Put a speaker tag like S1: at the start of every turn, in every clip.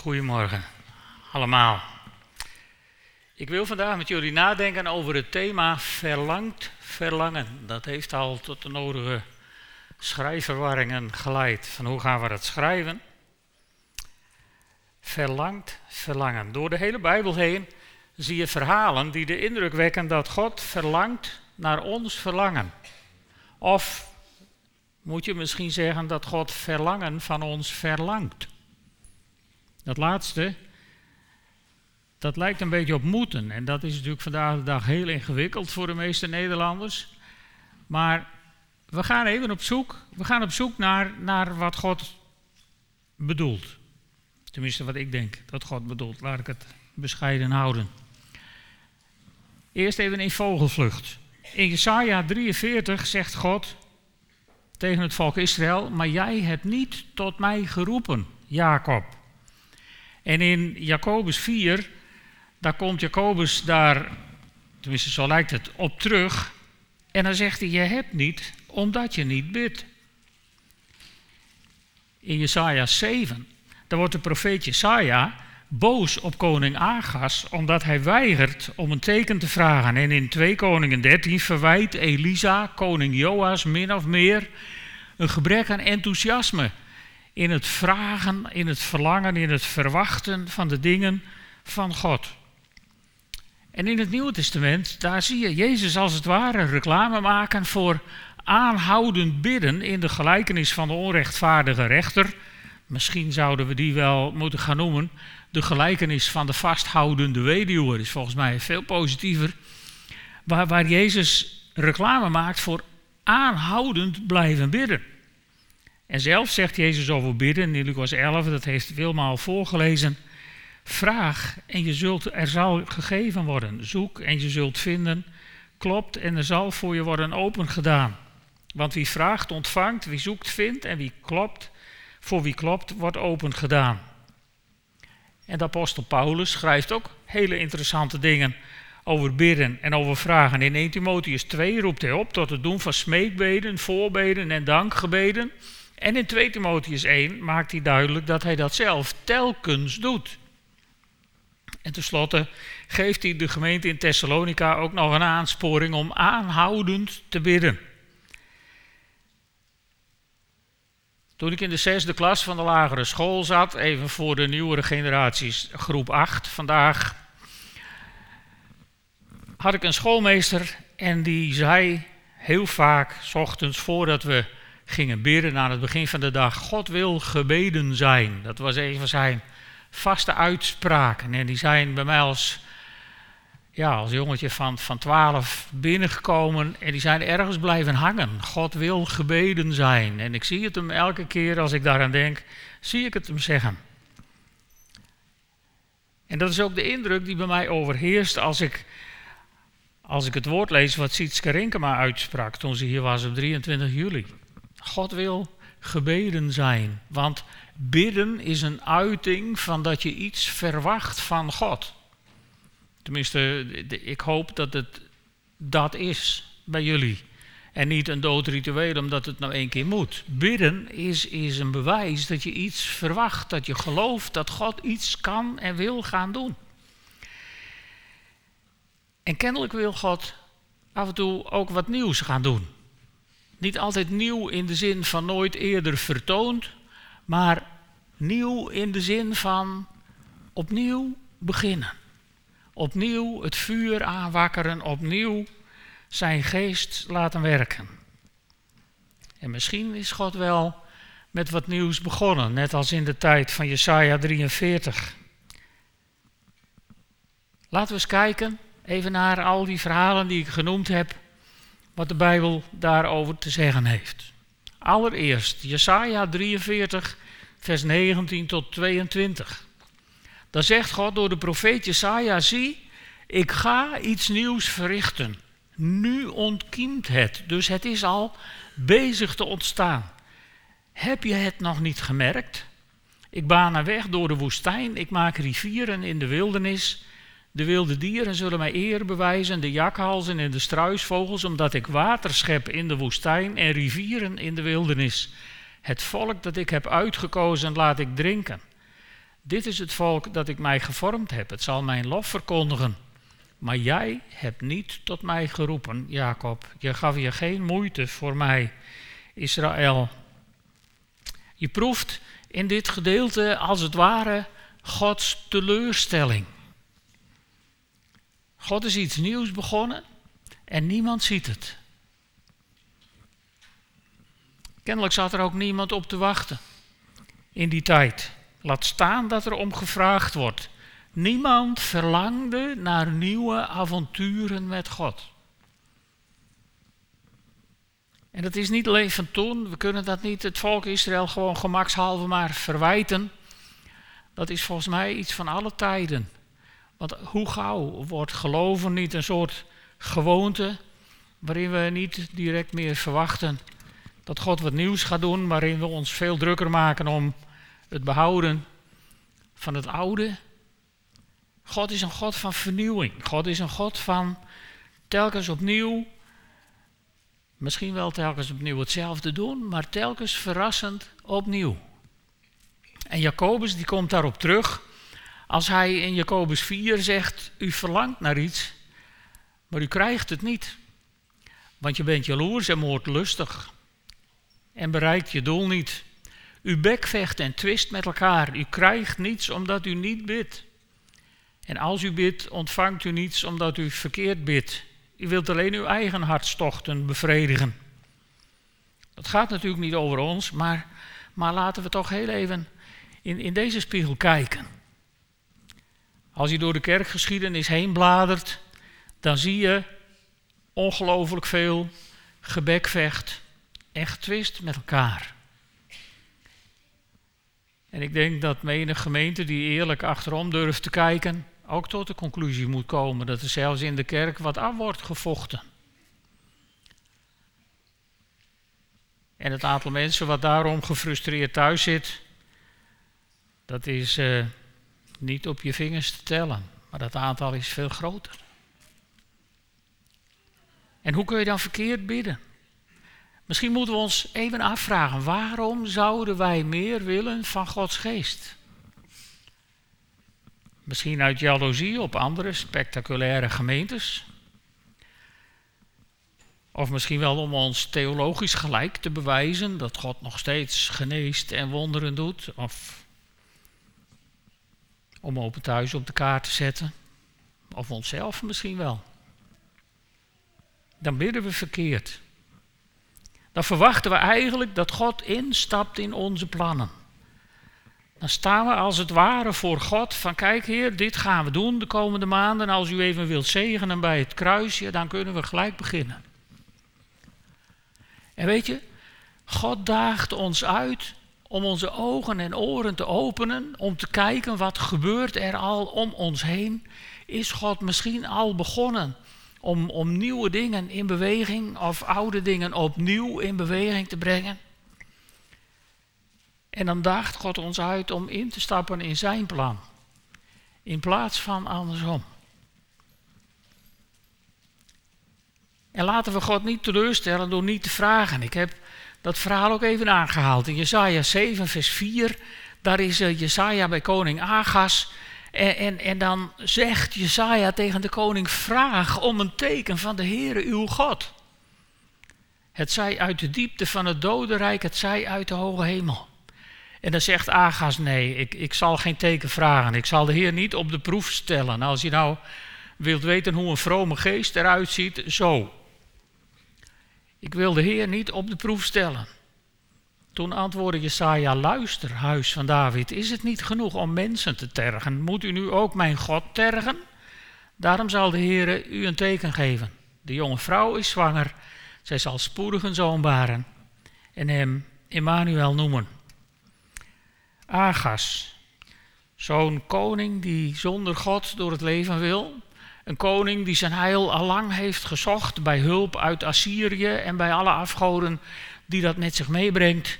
S1: Goedemorgen allemaal. Ik wil vandaag met jullie nadenken over het thema verlangd verlangen. Dat heeft al tot de nodige schrijfverwarringen geleid. Van hoe gaan we dat schrijven? Verlangd verlangen. Door de hele Bijbel heen zie je verhalen die de indruk wekken dat God verlangt naar ons verlangen. Of moet je misschien zeggen dat God verlangen van ons verlangt. Dat laatste, dat lijkt een beetje op moeten. En dat is natuurlijk vandaag de dag heel ingewikkeld voor de meeste Nederlanders. Maar we gaan even op zoek. We gaan op zoek naar, naar wat God bedoelt. Tenminste, wat ik denk dat God bedoelt. Laat ik het bescheiden houden. Eerst even in vogelvlucht. In Jesaja 43 zegt God tegen het volk Israël: Maar jij hebt niet tot mij geroepen, Jacob. En in Jacobus 4, daar komt Jacobus daar, tenminste zo lijkt het, op terug. En dan zegt hij, je hebt niet, omdat je niet bidt. In Jesaja 7, daar wordt de profeet Jesaja boos op koning Agas, omdat hij weigert om een teken te vragen. En in 2 Koningen 13 verwijt Elisa koning Joas min of meer een gebrek aan enthousiasme in het vragen, in het verlangen, in het verwachten van de dingen van God. En in het Nieuwe Testament, daar zie je Jezus als het ware reclame maken voor aanhoudend bidden in de gelijkenis van de onrechtvaardige rechter. Misschien zouden we die wel moeten gaan noemen. De gelijkenis van de vasthoudende weduwe is volgens mij veel positiever. Waar, waar Jezus reclame maakt voor aanhoudend blijven bidden. En zelf zegt Jezus over bidden in Lucas 11, dat heeft Wilma al voorgelezen. Vraag en je zult, er zal gegeven worden. Zoek en je zult vinden. Klopt en er zal voor je worden opengedaan. Want wie vraagt, ontvangt. Wie zoekt, vindt. En wie klopt, voor wie klopt, wordt opengedaan. En de apostel Paulus schrijft ook hele interessante dingen over bidden en over vragen. In 1 Timotheus 2 roept hij op tot het doen van smeekbeden, voorbeden en dankgebeden en in 2 Timotheus 1 maakt hij duidelijk dat hij dat zelf telkens doet. En tenslotte geeft hij de gemeente in Thessalonica ook nog een aansporing om aanhoudend te bidden. Toen ik in de zesde klas van de lagere school zat, even voor de nieuwere generaties, groep 8 vandaag, had ik een schoolmeester en die zei heel vaak, s ochtends voordat we gingen bidden aan het begin van de dag. God wil gebeden zijn. Dat was een van zijn vaste uitspraken. En die zijn bij mij als, ja, als jongetje van, van 12 binnengekomen. En die zijn ergens blijven hangen. God wil gebeden zijn. En ik zie het hem elke keer als ik daaraan denk, zie ik het hem zeggen. En dat is ook de indruk die bij mij overheerst als ik, als ik het woord lees wat Sietske Rinkema uitsprak toen ze hier was op 23 juli. God wil gebeden zijn. Want bidden is een uiting van dat je iets verwacht van God. Tenminste, ik hoop dat het dat is bij jullie. En niet een doodritueel omdat het nou één keer moet. Bidden is, is een bewijs dat je iets verwacht, dat je gelooft dat God iets kan en wil gaan doen. En kennelijk wil God af en toe ook wat nieuws gaan doen. Niet altijd nieuw in de zin van nooit eerder vertoond, maar nieuw in de zin van opnieuw beginnen. Opnieuw het vuur aanwakkeren, opnieuw zijn geest laten werken. En misschien is God wel met wat nieuws begonnen, net als in de tijd van Jesaja 43. Laten we eens kijken, even naar al die verhalen die ik genoemd heb wat de Bijbel daarover te zeggen heeft. Allereerst Jesaja 43, vers 19 tot 22. Daar zegt God door de profeet Jesaja, zie, ik ga iets nieuws verrichten. Nu ontkiemt het, dus het is al bezig te ontstaan. Heb je het nog niet gemerkt? Ik baan een weg door de woestijn, ik maak rivieren in de wildernis. De wilde dieren zullen mij eer bewijzen, de jakhalzen en de struisvogels, omdat ik water schep in de woestijn en rivieren in de wildernis. Het volk dat ik heb uitgekozen laat ik drinken. Dit is het volk dat ik mij gevormd heb. Het zal mijn lof verkondigen. Maar jij hebt niet tot mij geroepen, Jacob. Je gaf je geen moeite voor mij, Israël. Je proeft in dit gedeelte als het ware Gods teleurstelling. God is iets nieuws begonnen en niemand ziet het. Kennelijk zat er ook niemand op te wachten in die tijd. Laat staan dat er om gevraagd wordt. Niemand verlangde naar nieuwe avonturen met God. En dat is niet alleen toen, we kunnen dat niet het volk Israël gewoon gemakshalve maar verwijten. Dat is volgens mij iets van alle tijden. Want hoe gauw wordt geloven niet een soort gewoonte waarin we niet direct meer verwachten dat God wat nieuws gaat doen, waarin we ons veel drukker maken om het behouden van het oude. God is een God van vernieuwing. God is een God van telkens opnieuw, misschien wel telkens opnieuw hetzelfde doen, maar telkens verrassend opnieuw. En Jacobus die komt daarop terug als hij in Jacobus 4 zegt, u verlangt naar iets, maar u krijgt het niet. Want je bent jaloers en moordlustig en bereikt je doel niet. U bekvecht en twist met elkaar. U krijgt niets omdat u niet bidt. En als u bidt, ontvangt u niets omdat u verkeerd bidt. U wilt alleen uw eigen hartstochten bevredigen. Dat gaat natuurlijk niet over ons, maar, maar laten we toch heel even in, in deze spiegel kijken. Als je door de kerkgeschiedenis heen bladert, dan zie je ongelooflijk veel gebekvecht en getwist met elkaar. En ik denk dat menig gemeente die eerlijk achterom durft te kijken, ook tot de conclusie moet komen dat er zelfs in de kerk wat af wordt gevochten. En het aantal mensen wat daarom gefrustreerd thuis zit, dat is uh, niet op je vingers te tellen, maar dat aantal is veel groter. En hoe kun je dan verkeerd bidden? Misschien moeten we ons even afvragen, waarom zouden wij meer willen van Gods geest? Misschien uit jaloezie op andere spectaculaire gemeentes. Of misschien wel om ons theologisch gelijk te bewijzen dat God nog steeds geneest en wonderen doet. Of om open thuis op de kaart te zetten. Of onszelf misschien wel. Dan bidden we verkeerd. Dan verwachten we eigenlijk dat God instapt in onze plannen. Dan staan we als het ware voor God van kijk heer, dit gaan we doen de komende maanden. Als u even wilt zegenen bij het kruisje, dan kunnen we gelijk beginnen. En weet je, God daagt ons uit om onze ogen en oren te openen, om te kijken wat gebeurt er al om ons heen. Is God misschien al begonnen om, om nieuwe dingen in beweging of oude dingen opnieuw in beweging te brengen? En dan daagt God ons uit om in te stappen in zijn plan, in plaats van andersom. En laten we God niet teleurstellen door niet te vragen. Ik heb dat verhaal ook even aangehaald. In Jesaja 7, vers 4, daar is uh, Jesaja bij koning Agas. En, en, en, dan zegt Jesaja tegen de koning, vraag om een teken van de Heere uw God. Het zij uit de diepte van het dodenrijk, het zij uit de hoge hemel. En dan zegt Agas, nee, ik, ik zal geen teken vragen. Ik zal de Heer niet op de proef stellen. Als je nou wilt weten hoe een vrome geest eruit ziet, zo. Ik wil de Heer niet op de proef stellen. Toen antwoordde Jesaja, luister, huis van David, is het niet genoeg om mensen te tergen? Moet u nu ook mijn God tergen? Daarom zal de Heer u een teken geven. De jonge vrouw is zwanger, zij zal spoedig een zoon baren en hem Emmanuel noemen. Agas, zo'n koning die zonder God door het leven wil, een koning die zijn heil al lang heeft gezocht bij hulp uit Assyrië en bij alle afgoden die dat met zich meebrengt.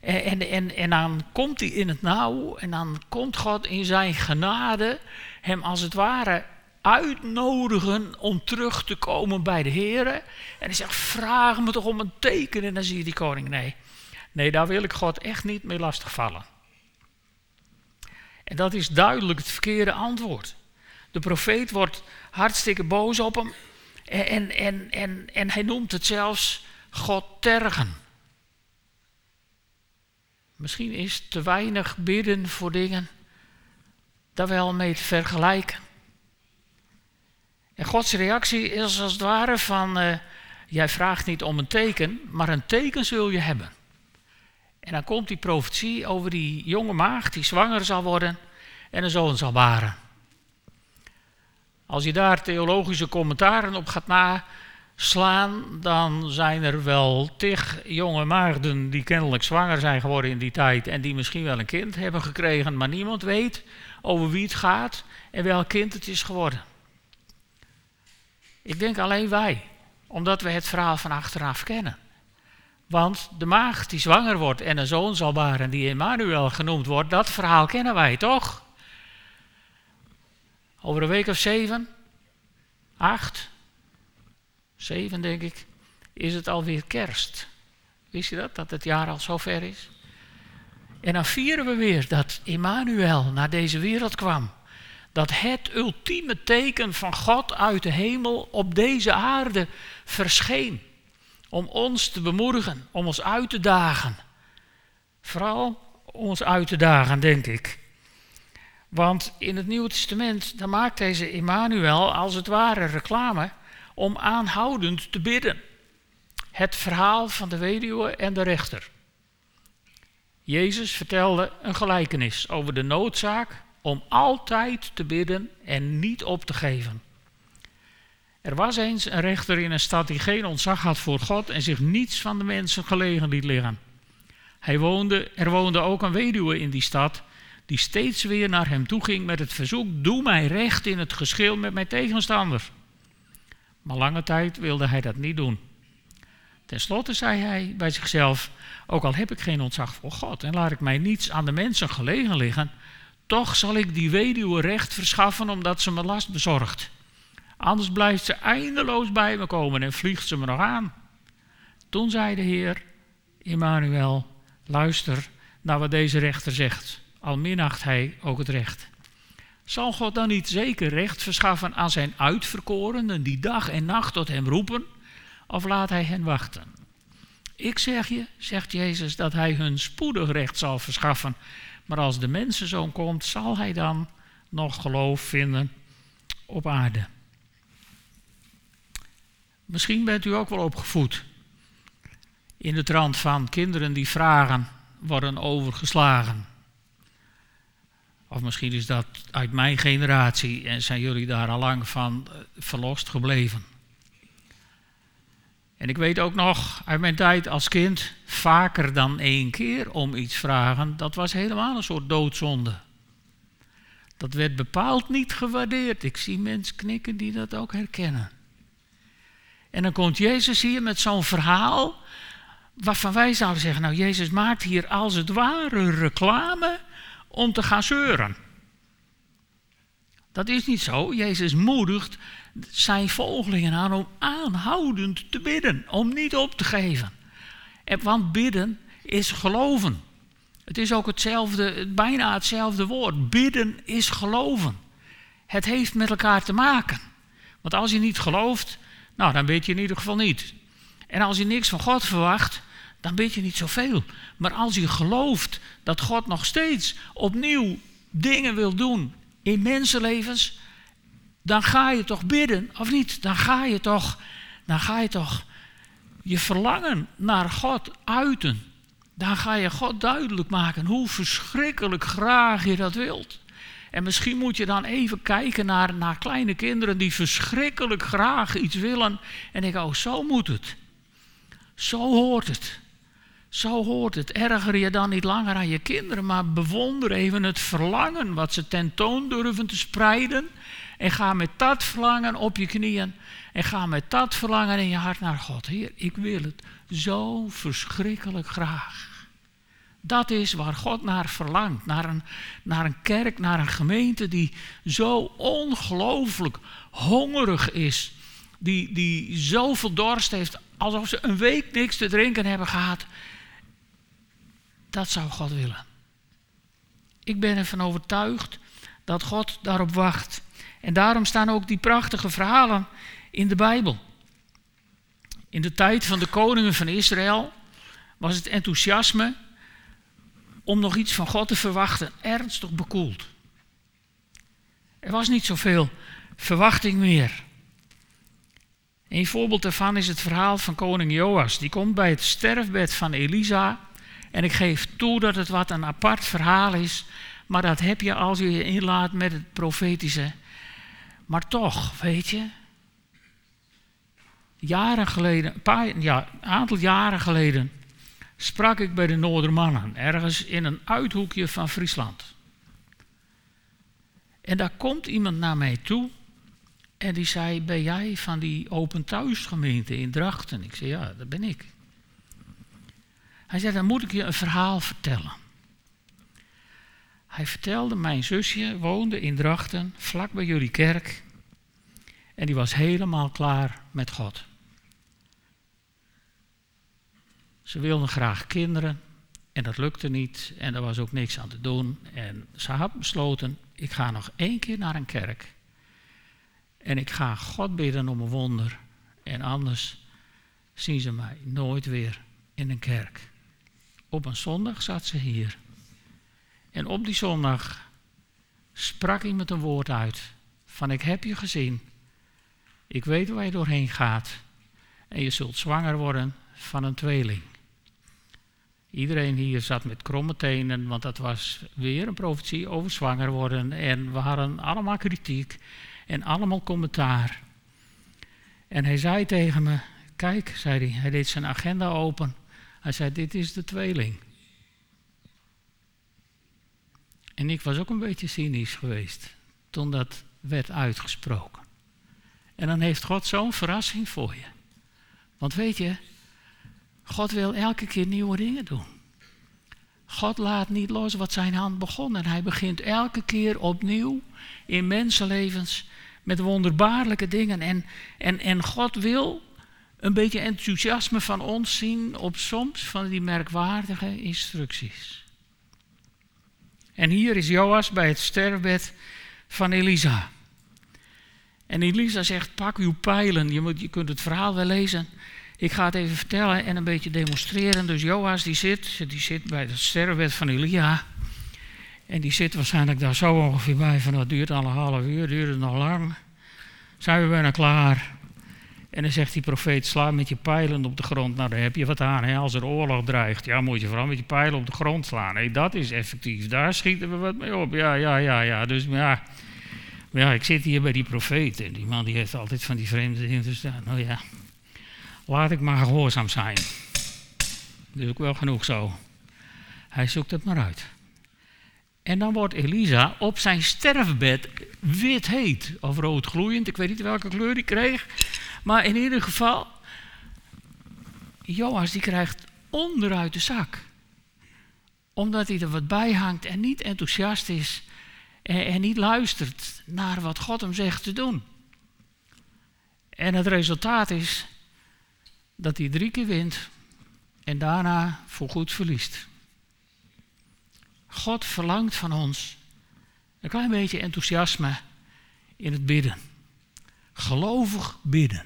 S1: En, en, en, en dan komt hij in het nauw en dan komt God in zijn genade hem als het ware uitnodigen om terug te komen bij de Heer. En hij zegt, vraag me toch om een teken. En dan zie je die koning, nee, nee, daar wil ik God echt niet mee lastigvallen. En dat is duidelijk het verkeerde antwoord. De profeet wordt hartstikke boos op hem en, en, en, en hij noemt het zelfs God tergen. Misschien is te weinig bidden voor dingen daar wel mee te vergelijken. En Gods reactie is als het ware van, uh, jij vraagt niet om een teken, maar een teken zul je hebben. En dan komt die profetie over die jonge maagd die zwanger zal worden en een zoon zal baren. Als je daar theologische commentaren op gaat naslaan, dan zijn er wel tig jonge maagden die kennelijk zwanger zijn geworden in die tijd en die misschien wel een kind hebben gekregen, maar niemand weet over wie het gaat en welk kind het is geworden. Ik denk alleen wij, omdat we het verhaal van achteraf kennen. Want de maagd die zwanger wordt en een zoon zal baren die Emmanuel genoemd wordt, dat verhaal kennen wij toch? Over een week of zeven, acht, zeven denk ik, is het alweer kerst. Wist je dat, dat het jaar al zo ver is? En dan vieren we weer dat Emmanuel naar deze wereld kwam. Dat het ultieme teken van God uit de hemel op deze aarde verscheen. Om ons te bemoedigen, om ons uit te dagen. Vooral ons uit te dagen, denk ik. Want in het Nieuwe Testament dan maakt deze Emmanuel als het ware reclame om aanhoudend te bidden. Het verhaal van de weduwe en de rechter. Jezus vertelde een gelijkenis over de noodzaak om altijd te bidden en niet op te geven. Er was eens een rechter in een stad die geen ontzag had voor God en zich niets van de mensen gelegen liet liggen. Hij woonde, er woonde ook een weduwe in die stad die steeds weer naar hem toe ging met het verzoek: Doe mij recht in het geschil met mijn tegenstander. Maar lange tijd wilde hij dat niet doen. Ten slotte zei hij bij zichzelf: Ook al heb ik geen ontzag voor God en laat ik mij niets aan de mensen gelegen liggen, toch zal ik die weduwe recht verschaffen omdat ze me last bezorgt. Anders blijft ze eindeloos bij me komen en vliegt ze me nog aan. Toen zei de Heer, Immanuel, luister naar wat deze rechter zegt al minacht hij ook het recht. Zal God dan niet zeker recht verschaffen aan zijn uitverkorenen die dag en nacht tot hem roepen? Of laat hij hen wachten? Ik zeg je, zegt Jezus, dat hij hun spoedig recht zal verschaffen. Maar als de mensenzoon komt, zal hij dan nog geloof vinden op aarde. Misschien bent u ook wel opgevoed in de trant van kinderen die vragen worden overgeslagen. Of misschien is dat uit mijn generatie en zijn jullie daar al lang van eh, verlost gebleven. En ik weet ook nog uit mijn tijd als kind, vaker dan één keer om iets vragen, dat was helemaal een soort doodzonde. Dat werd bepaald niet gewaardeerd. Ik zie mensen knikken die dat ook herkennen. En dan komt Jezus hier met zo'n verhaal, waarvan wij zouden zeggen, nou Jezus maakt hier als het ware reclame om te gaan zeuren. Dat is niet zo. Jezus moedigt zijn volgelingen aan om aanhoudend te bidden, om niet op te geven. En, want bidden is geloven. Het is ook hetzelfde, bijna hetzelfde woord. Bidden is geloven. Het heeft met elkaar te maken. Want als je niet gelooft, nou, dan bid je in ieder geval niet. En als je niks van God verwacht, dan weet je niet zoveel. Maar als je gelooft dat God nog steeds opnieuw dingen wil doen in mensenlevens, dan ga je toch bidden, of niet? Dan ga je toch, dan ga je toch je verlangen naar God uiten. Dan ga je God duidelijk maken hoe verschrikkelijk graag je dat wilt. En misschien moet je dan even kijken naar, naar kleine kinderen die verschrikkelijk graag iets willen. En ik oh, zo moet het. Zo hoort het. Zo hoort het. Erger je dan niet langer aan je kinderen, maar bewonder even het verlangen wat ze tentoon durven te spreiden. En ga met dat verlangen op je knieën. En ga met dat verlangen in je hart naar God. Heer, ik wil het zo verschrikkelijk graag. Dat is waar God naar verlangt. Naar een, naar een kerk, naar een gemeente die zo ongelooflijk hongerig is. Die, die zoveel dorst heeft, alsof ze een week niks te drinken hebben gehad. Dat zou God willen. Ik ben ervan overtuigd dat God daarop wacht. En daarom staan ook die prachtige verhalen in de Bijbel. In de tijd van de koningen van Israël was het enthousiasme om nog iets van God te verwachten ernstig bekoeld. Er was niet zoveel verwachting meer. Een voorbeeld daarvan is het verhaal van koning Joas. Die komt bij het sterfbed van Elisa. En ik geef toe dat het wat een apart verhaal is. Maar dat heb je als je je inlaat met het profetische. Maar toch, weet je. Jaren geleden, een, paar, ja, aantal jaren geleden. sprak ik bij de Noordermannen. Ergens in een uithoekje van Friesland. En daar komt iemand naar mij toe. En die zei: Ben jij van die Open Thuisgemeente in Drachten? Ik zei: Ja, dat ben ik. Hij zei: Dan moet ik je een verhaal vertellen. Hij vertelde: Mijn zusje woonde in Drachten, vlak bij jullie kerk. En die was helemaal klaar met God. Ze wilde graag kinderen en dat lukte niet en er was ook niks aan te doen. En ze had besloten: Ik ga nog één keer naar een kerk. En ik ga God bidden om een wonder. En anders zien ze mij nooit weer in een kerk. Op een zondag zat ze hier. En op die zondag sprak iemand een woord uit. Van ik heb je gezien. Ik weet waar je doorheen gaat. En je zult zwanger worden van een tweeling. Iedereen hier zat met kromme tenen, want dat was weer een profetie over zwanger worden. En we hadden allemaal kritiek en allemaal commentaar. En hij zei tegen me: Kijk, zei hij, hij deed zijn agenda open. Hij zei: Dit is de tweeling. En ik was ook een beetje cynisch geweest toen dat werd uitgesproken. En dan heeft God zo'n verrassing voor je. Want weet je, God wil elke keer nieuwe dingen doen. God laat niet los wat zijn hand begon. En hij begint elke keer opnieuw in mensenlevens met wonderbaarlijke dingen. En, en, en God wil een beetje enthousiasme van ons zien op soms van die merkwaardige instructies. En hier is Joas bij het sterfbed van Elisa. En Elisa zegt: Pak uw pijlen. Je, moet, je kunt het verhaal wel lezen. Ik ga het even vertellen en een beetje demonstreren. Dus Joas die zit, die zit bij het sterrenbed van Elia. En die zit waarschijnlijk daar zo ongeveer bij van dat duurt al een half uur, duurt het nog lang. Zijn we bijna klaar? En dan zegt die profeet, sla met je pijlen op de grond. Nou, daar heb je wat aan. Hè? Als er oorlog dreigt, ja, moet je vooral met je pijlen op de grond slaan. Hey, dat is effectief. Daar schieten we wat mee op. Ja, ja, ja, ja. Dus ja, ja, ik zit hier bij die profeet. En die man die heeft altijd van die vreemde dingen. Nou ja, laat ik maar gehoorzaam zijn. Dat is ook wel genoeg zo. Hij zoekt het maar uit. En dan wordt Elisa op zijn sterfbed wit heet of rood gloeiend. Ik weet niet welke kleur hij kreeg. Maar in ieder geval, Joas die krijgt onderuit de zak. Omdat hij er wat bij hangt en niet enthousiast is. En, en niet luistert naar wat God hem zegt te doen. En het resultaat is dat hij drie keer wint en daarna voorgoed verliest. God verlangt van ons een klein beetje enthousiasme in het bidden. Gelovig bidden.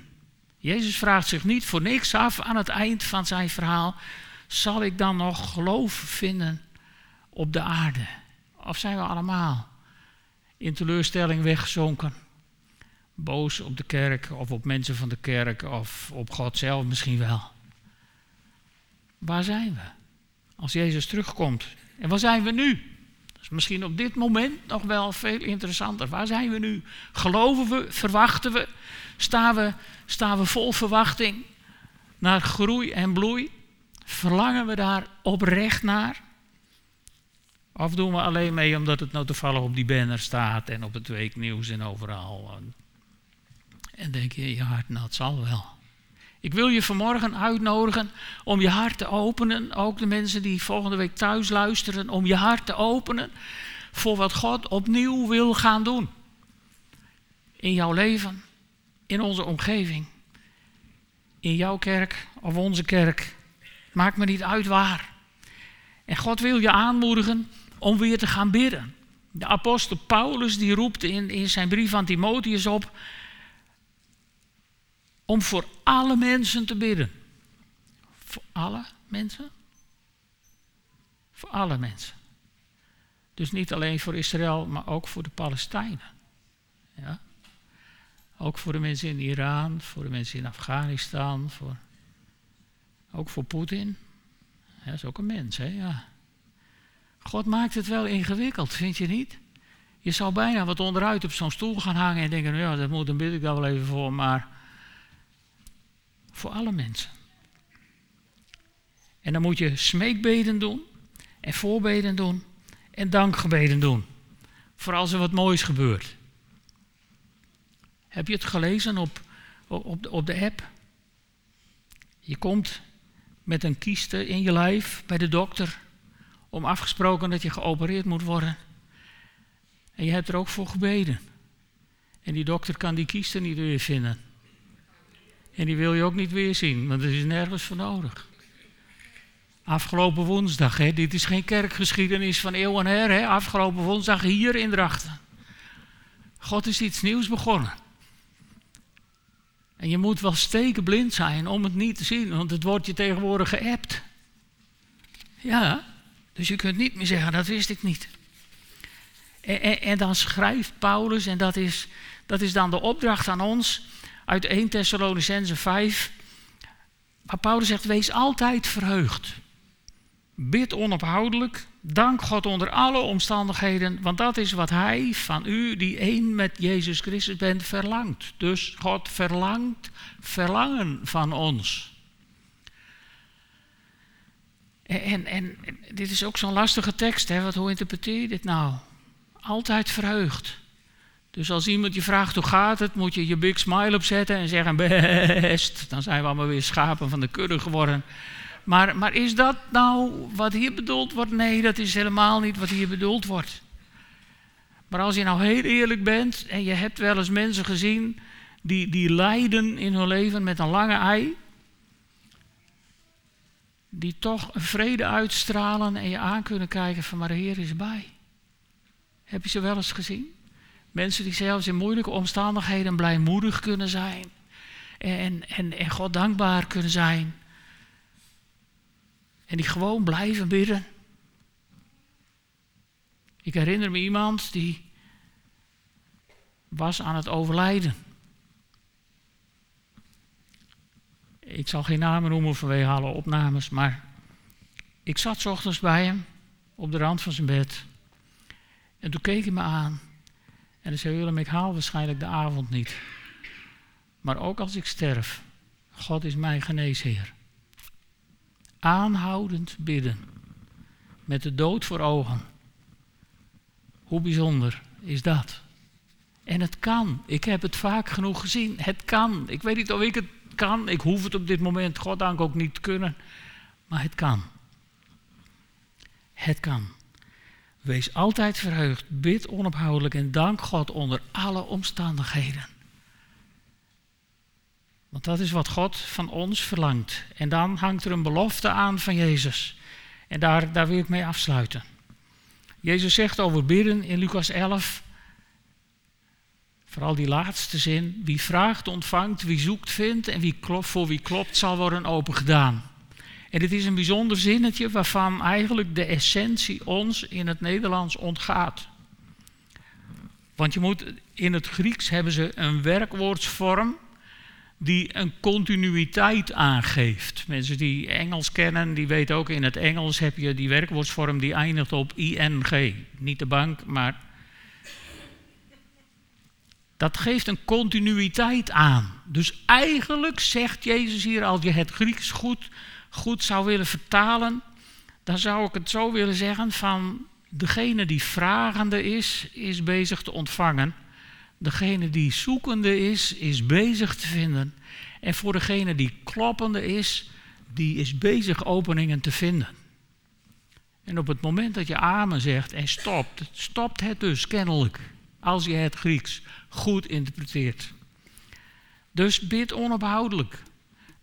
S1: Jezus vraagt zich niet voor niks af aan het eind van zijn verhaal: zal ik dan nog geloof vinden op de aarde? Of zijn we allemaal in teleurstelling weggezonken? Boos op de kerk of op mensen van de kerk of op God zelf misschien wel. Waar zijn we als Jezus terugkomt? En waar zijn we nu? Dat is misschien op dit moment nog wel veel interessanter. Waar zijn we nu? Geloven we? Verwachten we? Staan we, staan we vol verwachting naar groei en bloei? Verlangen we daar oprecht naar? Of doen we alleen mee omdat het nou toevallig op die banner staat en op het weeknieuws en overal? En denk je, hart, nou het zal wel. Ik wil je vanmorgen uitnodigen om je hart te openen. Ook de mensen die volgende week thuis luisteren. Om je hart te openen voor wat God opnieuw wil gaan doen. In jouw leven, in onze omgeving, in jouw kerk of onze kerk. Maakt me niet uit waar. En God wil je aanmoedigen om weer te gaan bidden. De apostel Paulus die roept in, in zijn brief aan Timotheus op om voor alle mensen te bidden. Voor alle mensen? Voor alle mensen. Dus niet alleen voor Israël, maar ook voor de Palestijnen. Ja? Ook voor de mensen in Iran, voor de mensen in Afghanistan, voor, ook voor Poetin. Dat is ook een mens, hè? Ja. God maakt het wel ingewikkeld, vind je niet? Je zou bijna wat onderuit op zo'n stoel gaan hangen en denken, ja, dat moet, dan bid ik daar wel even voor, maar voor alle mensen. En dan moet je smeekbeden doen en voorbeden doen en dankgebeden doen. Voor als er wat moois gebeurt. Heb je het gelezen op, op, op de app? Je komt met een kieste in je lijf bij de dokter om afgesproken dat je geopereerd moet worden. En je hebt er ook voor gebeden. En die dokter kan die kieste niet weer vinden. En die wil je ook niet weer zien, want er is nergens voor nodig. Afgelopen woensdag, hè, dit is geen kerkgeschiedenis van eeuwen her, hè, afgelopen woensdag hier in Drachten. God is iets nieuws begonnen. En je moet wel stekenblind zijn om het niet te zien, want het wordt je tegenwoordig geappt. Ja, dus je kunt niet meer zeggen, dat wist ik niet. En, en, en, dan schrijft Paulus, en dat is, dat is dan de opdracht aan ons uit 1 Thessalonicense 5. Waar Paulus zegt, wees altijd verheugd. Bid onophoudelijk. Dank God onder alle omstandigheden, want dat is wat Hij van u, die één met Jezus Christus bent, verlangt. Dus God verlangt verlangen van ons. En, en, dit is ook zo'n lastige tekst, hè? Hoe interpreteer je dit nou? Altijd verheugd. Dus als iemand je vraagt hoe gaat het, moet je je big smile opzetten en zeggen best. Dan zijn we allemaal weer schapen van de kudde geworden. Maar, maar is dat nou wat hier bedoeld wordt? Nee, dat is helemaal niet wat hier bedoeld wordt. Maar als je nou heel eerlijk bent en je hebt wel eens mensen gezien die, die lijden in hun leven met een lange ei, die toch een vrede uitstralen en je aan kunnen kijken van maar de Heer is bij. Heb je ze wel eens gezien? Mensen die zelfs in moeilijke omstandigheden blijmoedig kunnen zijn en, en, en God dankbaar kunnen zijn. En die gewoon blijven bidden. Ik herinner me iemand die was aan het overlijden. Ik zal geen namen noemen vanwege alle opnames, maar ik zat ochtends bij hem op de rand van zijn bed. En toen keek hij me aan. En hij zei: Willem, ik haal waarschijnlijk de avond niet. Maar ook als ik sterf, God is mijn geneesheer aanhoudend bidden. Met de dood voor ogen. Hoe bijzonder is dat? En het kan. Ik heb het vaak genoeg gezien. Het kan. Ik weet niet of ik het kan. Ik hoef het op dit moment, goddank, ook niet te kunnen. Maar het kan. Het kan. Wees altijd verheugd, bid onophoudelijk en dank God onder alle omstandigheden. Want dat is wat God van ons verlangt. En dan hangt er een belofte aan van Jezus. En daar, daar wil ik mee afsluiten. Jezus zegt over bidden in Lucas 11, vooral die laatste zin, wie vraagt ontvangt, wie zoekt vindt en wie klopt, voor wie klopt zal worden opengedaan. En dit is een bijzonder zinnetje waarvan eigenlijk de essentie ons in het Nederlands ontgaat. Want je moet, in het Grieks hebben ze een werkwoordsvorm die een continuïteit aangeeft. Mensen die Engels kennen, die weten ook in het Engels heb je die werkwoordsvorm die eindigt op ing. Niet de bank, maar dat geeft een continuïteit aan. Dus eigenlijk zegt Jezus hier, als je het Grieks goed, goed zou willen vertalen, dan zou ik het zo willen zeggen van degene die vragende is, is bezig te ontvangen. Degene die zoekende is, is bezig te vinden. En voor degene die kloppende is, die is bezig openingen te vinden. En op het moment dat je amen zegt en stopt, stopt het dus kennelijk. Als je het Grieks goed interpreteert. Dus bid onophoudelijk.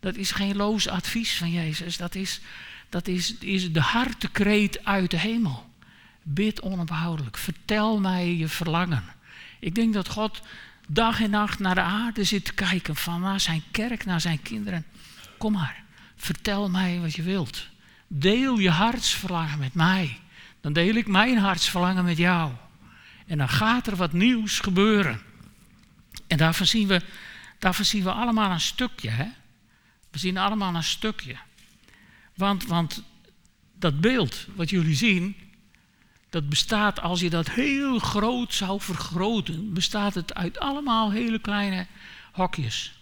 S1: Dat is geen loos advies van Jezus. Dat is, dat is, is de hartekreet uit de hemel. Bid onophoudelijk. Vertel mij je verlangen. Ik denk dat God dag en nacht naar de aarde zit te kijken, van naar zijn kerk, naar zijn kinderen. Kom maar, vertel mij wat je wilt. Deel je hartsverlangen met mij. Dan deel ik mijn hartsverlangen met jou. En dan gaat er wat nieuws gebeuren. En daarvan zien we, daarvan zien we allemaal een stukje. Hè? We zien allemaal een stukje. Want, want dat beeld wat jullie zien, dat bestaat, als je dat heel groot zou vergroten, bestaat het uit allemaal hele kleine hokjes.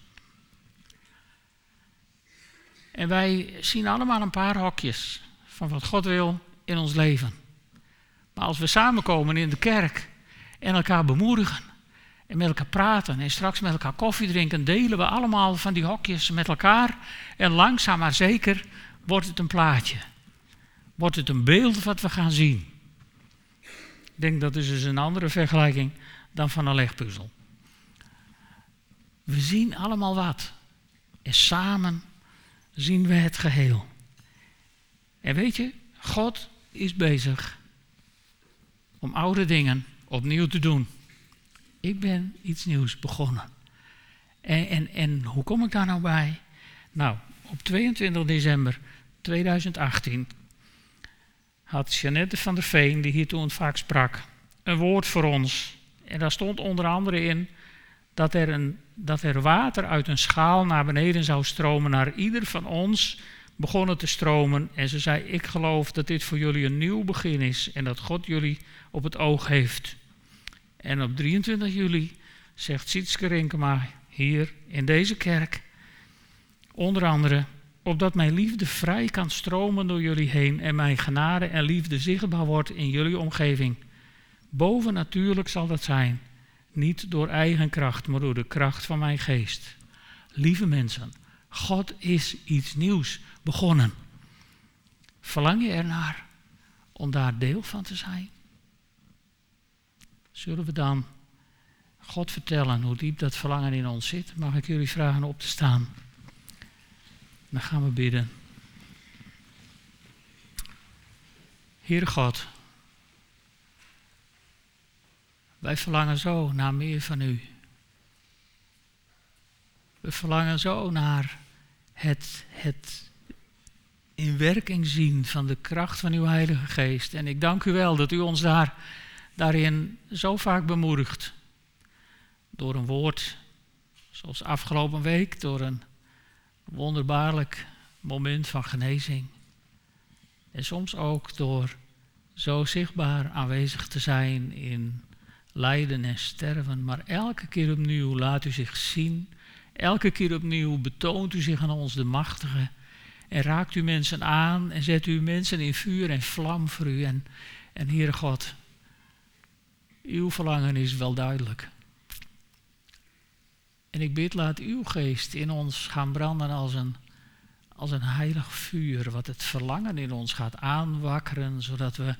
S1: En wij zien allemaal een paar hokjes van wat God wil in ons leven. Maar als we samenkomen in de kerk en elkaar bemoedigen en met elkaar praten en straks met elkaar koffie drinken, delen we allemaal van die hokjes met elkaar. En langzaam maar zeker wordt het een plaatje. Wordt het een beeld wat we gaan zien. Ik denk dat is dus een andere vergelijking dan van een legpuzzel. We zien allemaal wat. En samen zien we het geheel. En weet je, God is bezig om oude dingen opnieuw te doen. Ik ben iets nieuws begonnen. En, en, en hoe kom ik daar nou bij? Nou, op 22 december 2018 had Jeannette van der Veen, die hier toen vaak sprak, een woord voor ons. En daar stond onder andere in dat er, een, dat er water uit een schaal naar beneden zou stromen, naar ieder van ons begonnen te stromen. En ze zei, ik geloof dat dit voor jullie een nieuw begin is en dat God jullie op het oog heeft. En op 23 juli zegt Sietske Rinkema hier in deze kerk, onder andere, opdat mijn liefde vrij kan stromen door jullie heen en mijn genade en liefde zichtbaar wordt in jullie omgeving. Bovennatuurlijk zal dat zijn, niet door eigen kracht, maar door de kracht van mijn geest. Lieve mensen, God is iets nieuws begonnen. Verlang je ernaar om daar deel van te zijn? Zullen we dan God vertellen hoe diep dat verlangen in ons zit? Mag ik jullie vragen op te staan? Dan gaan we bidden. Heere God, wij verlangen zo naar meer van U. We verlangen zo naar het, het in werking zien van de kracht van uw Heilige Geest. En ik dank u wel dat u ons daar, daarin zo vaak bemoedigt. Door een woord, zoals afgelopen week, door een wonderbaarlijk moment van genezing. En soms ook door zo zichtbaar aanwezig te zijn in lijden en sterven. Maar elke keer opnieuw laat u zich zien. Elke keer opnieuw betoont u zich aan ons de machtige. En raakt u mensen aan en zet u mensen in vuur en vlam voor u. En, en Heere God, uw verlangen is wel duidelijk. En ik bid, laat uw geest in ons gaan branden als een, als een heilig vuur, wat het verlangen in ons gaat aanwakkeren, zodat we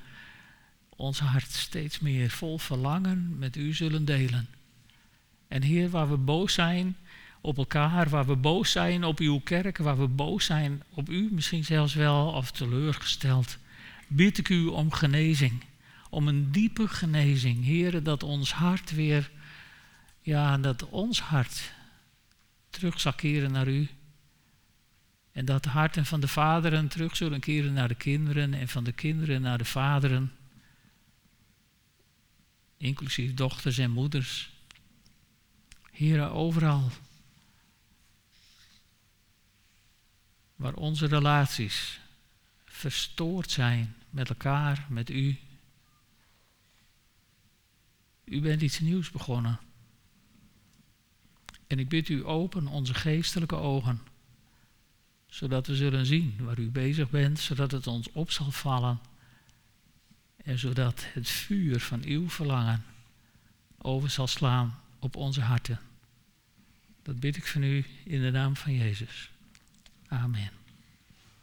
S1: ons hart steeds meer vol verlangen met u zullen delen. En Heer, waar we boos zijn op elkaar, waar we boos zijn op uw kerk, waar we boos zijn op u, misschien zelfs wel of teleurgesteld, bid ik u om genezing, om een diepe genezing. Heer, dat ons hart weer, ja, dat ons hart terug zal keren naar u. En dat de harten van de vaderen terug zullen keren naar de kinderen en van de kinderen naar de vaderen inclusief dochters en moeders. Heren, overal waar onze relaties verstoord zijn met elkaar, met u. U bent iets nieuws begonnen. En ik bid u open onze geestelijke ogen, zodat we zullen zien waar u bezig bent, zodat het ons op zal vallen en zodat het vuur van uw verlangen over zal slaan op onze harten. Dat bid ik van u in de naam van Jezus. Amen.